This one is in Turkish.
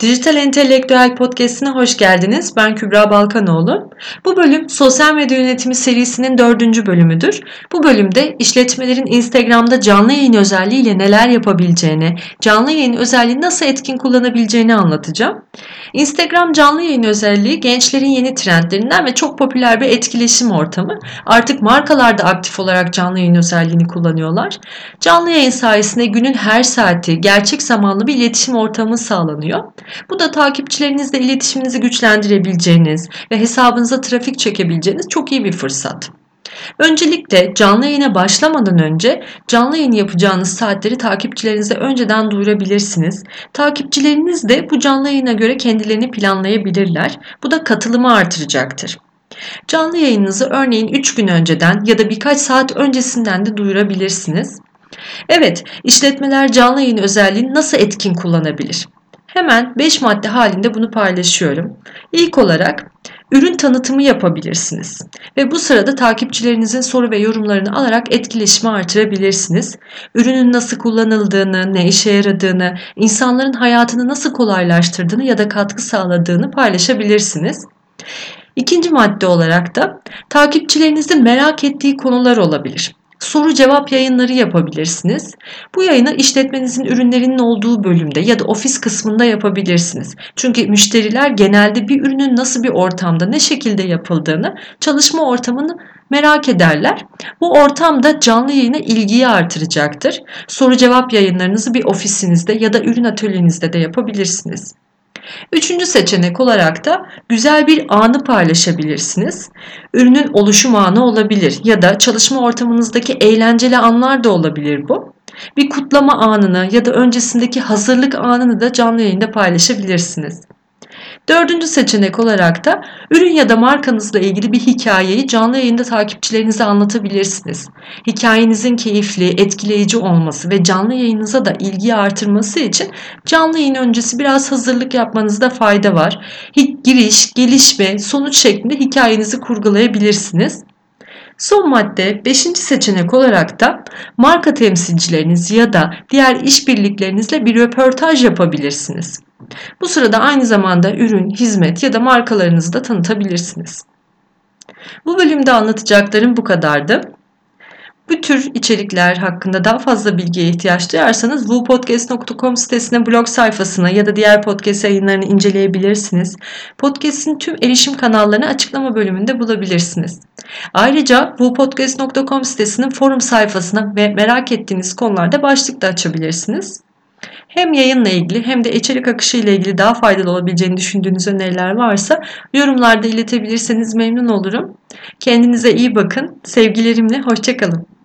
Dijital Entelektüel Podcast'ine hoş geldiniz. Ben Kübra Balkanoğlu. Bu bölüm sosyal medya yönetimi serisinin dördüncü bölümüdür. Bu bölümde işletmelerin Instagram'da canlı yayın özelliğiyle neler yapabileceğini, canlı yayın özelliğini nasıl etkin kullanabileceğini anlatacağım. Instagram canlı yayın özelliği gençlerin yeni trendlerinden ve çok popüler bir etkileşim ortamı. Artık markalar da aktif olarak canlı yayın özelliğini kullanıyorlar. Canlı yayın sayesinde günün her saati gerçek zamanlı bir iletişim ortamı sağlanıyor. Bu da takipçilerinizle iletişiminizi güçlendirebileceğiniz ve hesabınıza trafik çekebileceğiniz çok iyi bir fırsat. Öncelikle canlı yayına başlamadan önce canlı yayın yapacağınız saatleri takipçilerinize önceden duyurabilirsiniz. Takipçileriniz de bu canlı yayına göre kendilerini planlayabilirler. Bu da katılımı artıracaktır. Canlı yayınınızı örneğin 3 gün önceden ya da birkaç saat öncesinden de duyurabilirsiniz. Evet, işletmeler canlı yayın özelliğini nasıl etkin kullanabilir? Hemen 5 madde halinde bunu paylaşıyorum. İlk olarak ürün tanıtımı yapabilirsiniz. Ve bu sırada takipçilerinizin soru ve yorumlarını alarak etkileşimi artırabilirsiniz. Ürünün nasıl kullanıldığını, ne işe yaradığını, insanların hayatını nasıl kolaylaştırdığını ya da katkı sağladığını paylaşabilirsiniz. İkinci madde olarak da takipçilerinizin merak ettiği konular olabilir soru cevap yayınları yapabilirsiniz. Bu yayını işletmenizin ürünlerinin olduğu bölümde ya da ofis kısmında yapabilirsiniz. Çünkü müşteriler genelde bir ürünün nasıl bir ortamda, ne şekilde yapıldığını, çalışma ortamını merak ederler. Bu ortamda canlı yayına ilgiyi artıracaktır. Soru cevap yayınlarınızı bir ofisinizde ya da ürün atölyenizde de yapabilirsiniz. Üçüncü seçenek olarak da güzel bir anı paylaşabilirsiniz. Ürünün oluşum anı olabilir ya da çalışma ortamınızdaki eğlenceli anlar da olabilir bu. Bir kutlama anını ya da öncesindeki hazırlık anını da canlı yayında paylaşabilirsiniz. Dördüncü seçenek olarak da ürün ya da markanızla ilgili bir hikayeyi canlı yayında takipçilerinize anlatabilirsiniz. Hikayenizin keyifli, etkileyici olması ve canlı yayınınıza da ilgi artırması için canlı yayın öncesi biraz hazırlık yapmanızda fayda var. Giriş, gelişme, sonuç şeklinde hikayenizi kurgulayabilirsiniz. Son madde 5. seçenek olarak da marka temsilcileriniz ya da diğer işbirliklerinizle bir röportaj yapabilirsiniz. Bu sırada aynı zamanda ürün, hizmet ya da markalarınızı da tanıtabilirsiniz. Bu bölümde anlatacaklarım bu kadardı. Bu tür içerikler hakkında daha fazla bilgiye ihtiyaç duyarsanız wupodcast.com sitesine blog sayfasına ya da diğer podcast yayınlarını inceleyebilirsiniz. Podcast'in tüm erişim kanallarını açıklama bölümünde bulabilirsiniz. Ayrıca wupodcast.com sitesinin forum sayfasına ve merak ettiğiniz konularda başlık da açabilirsiniz. Hem yayınla ilgili hem de içerik akışı ile ilgili daha faydalı olabileceğini düşündüğünüz öneriler varsa yorumlarda iletebilirseniz memnun olurum. Kendinize iyi bakın. Sevgilerimle hoşçakalın.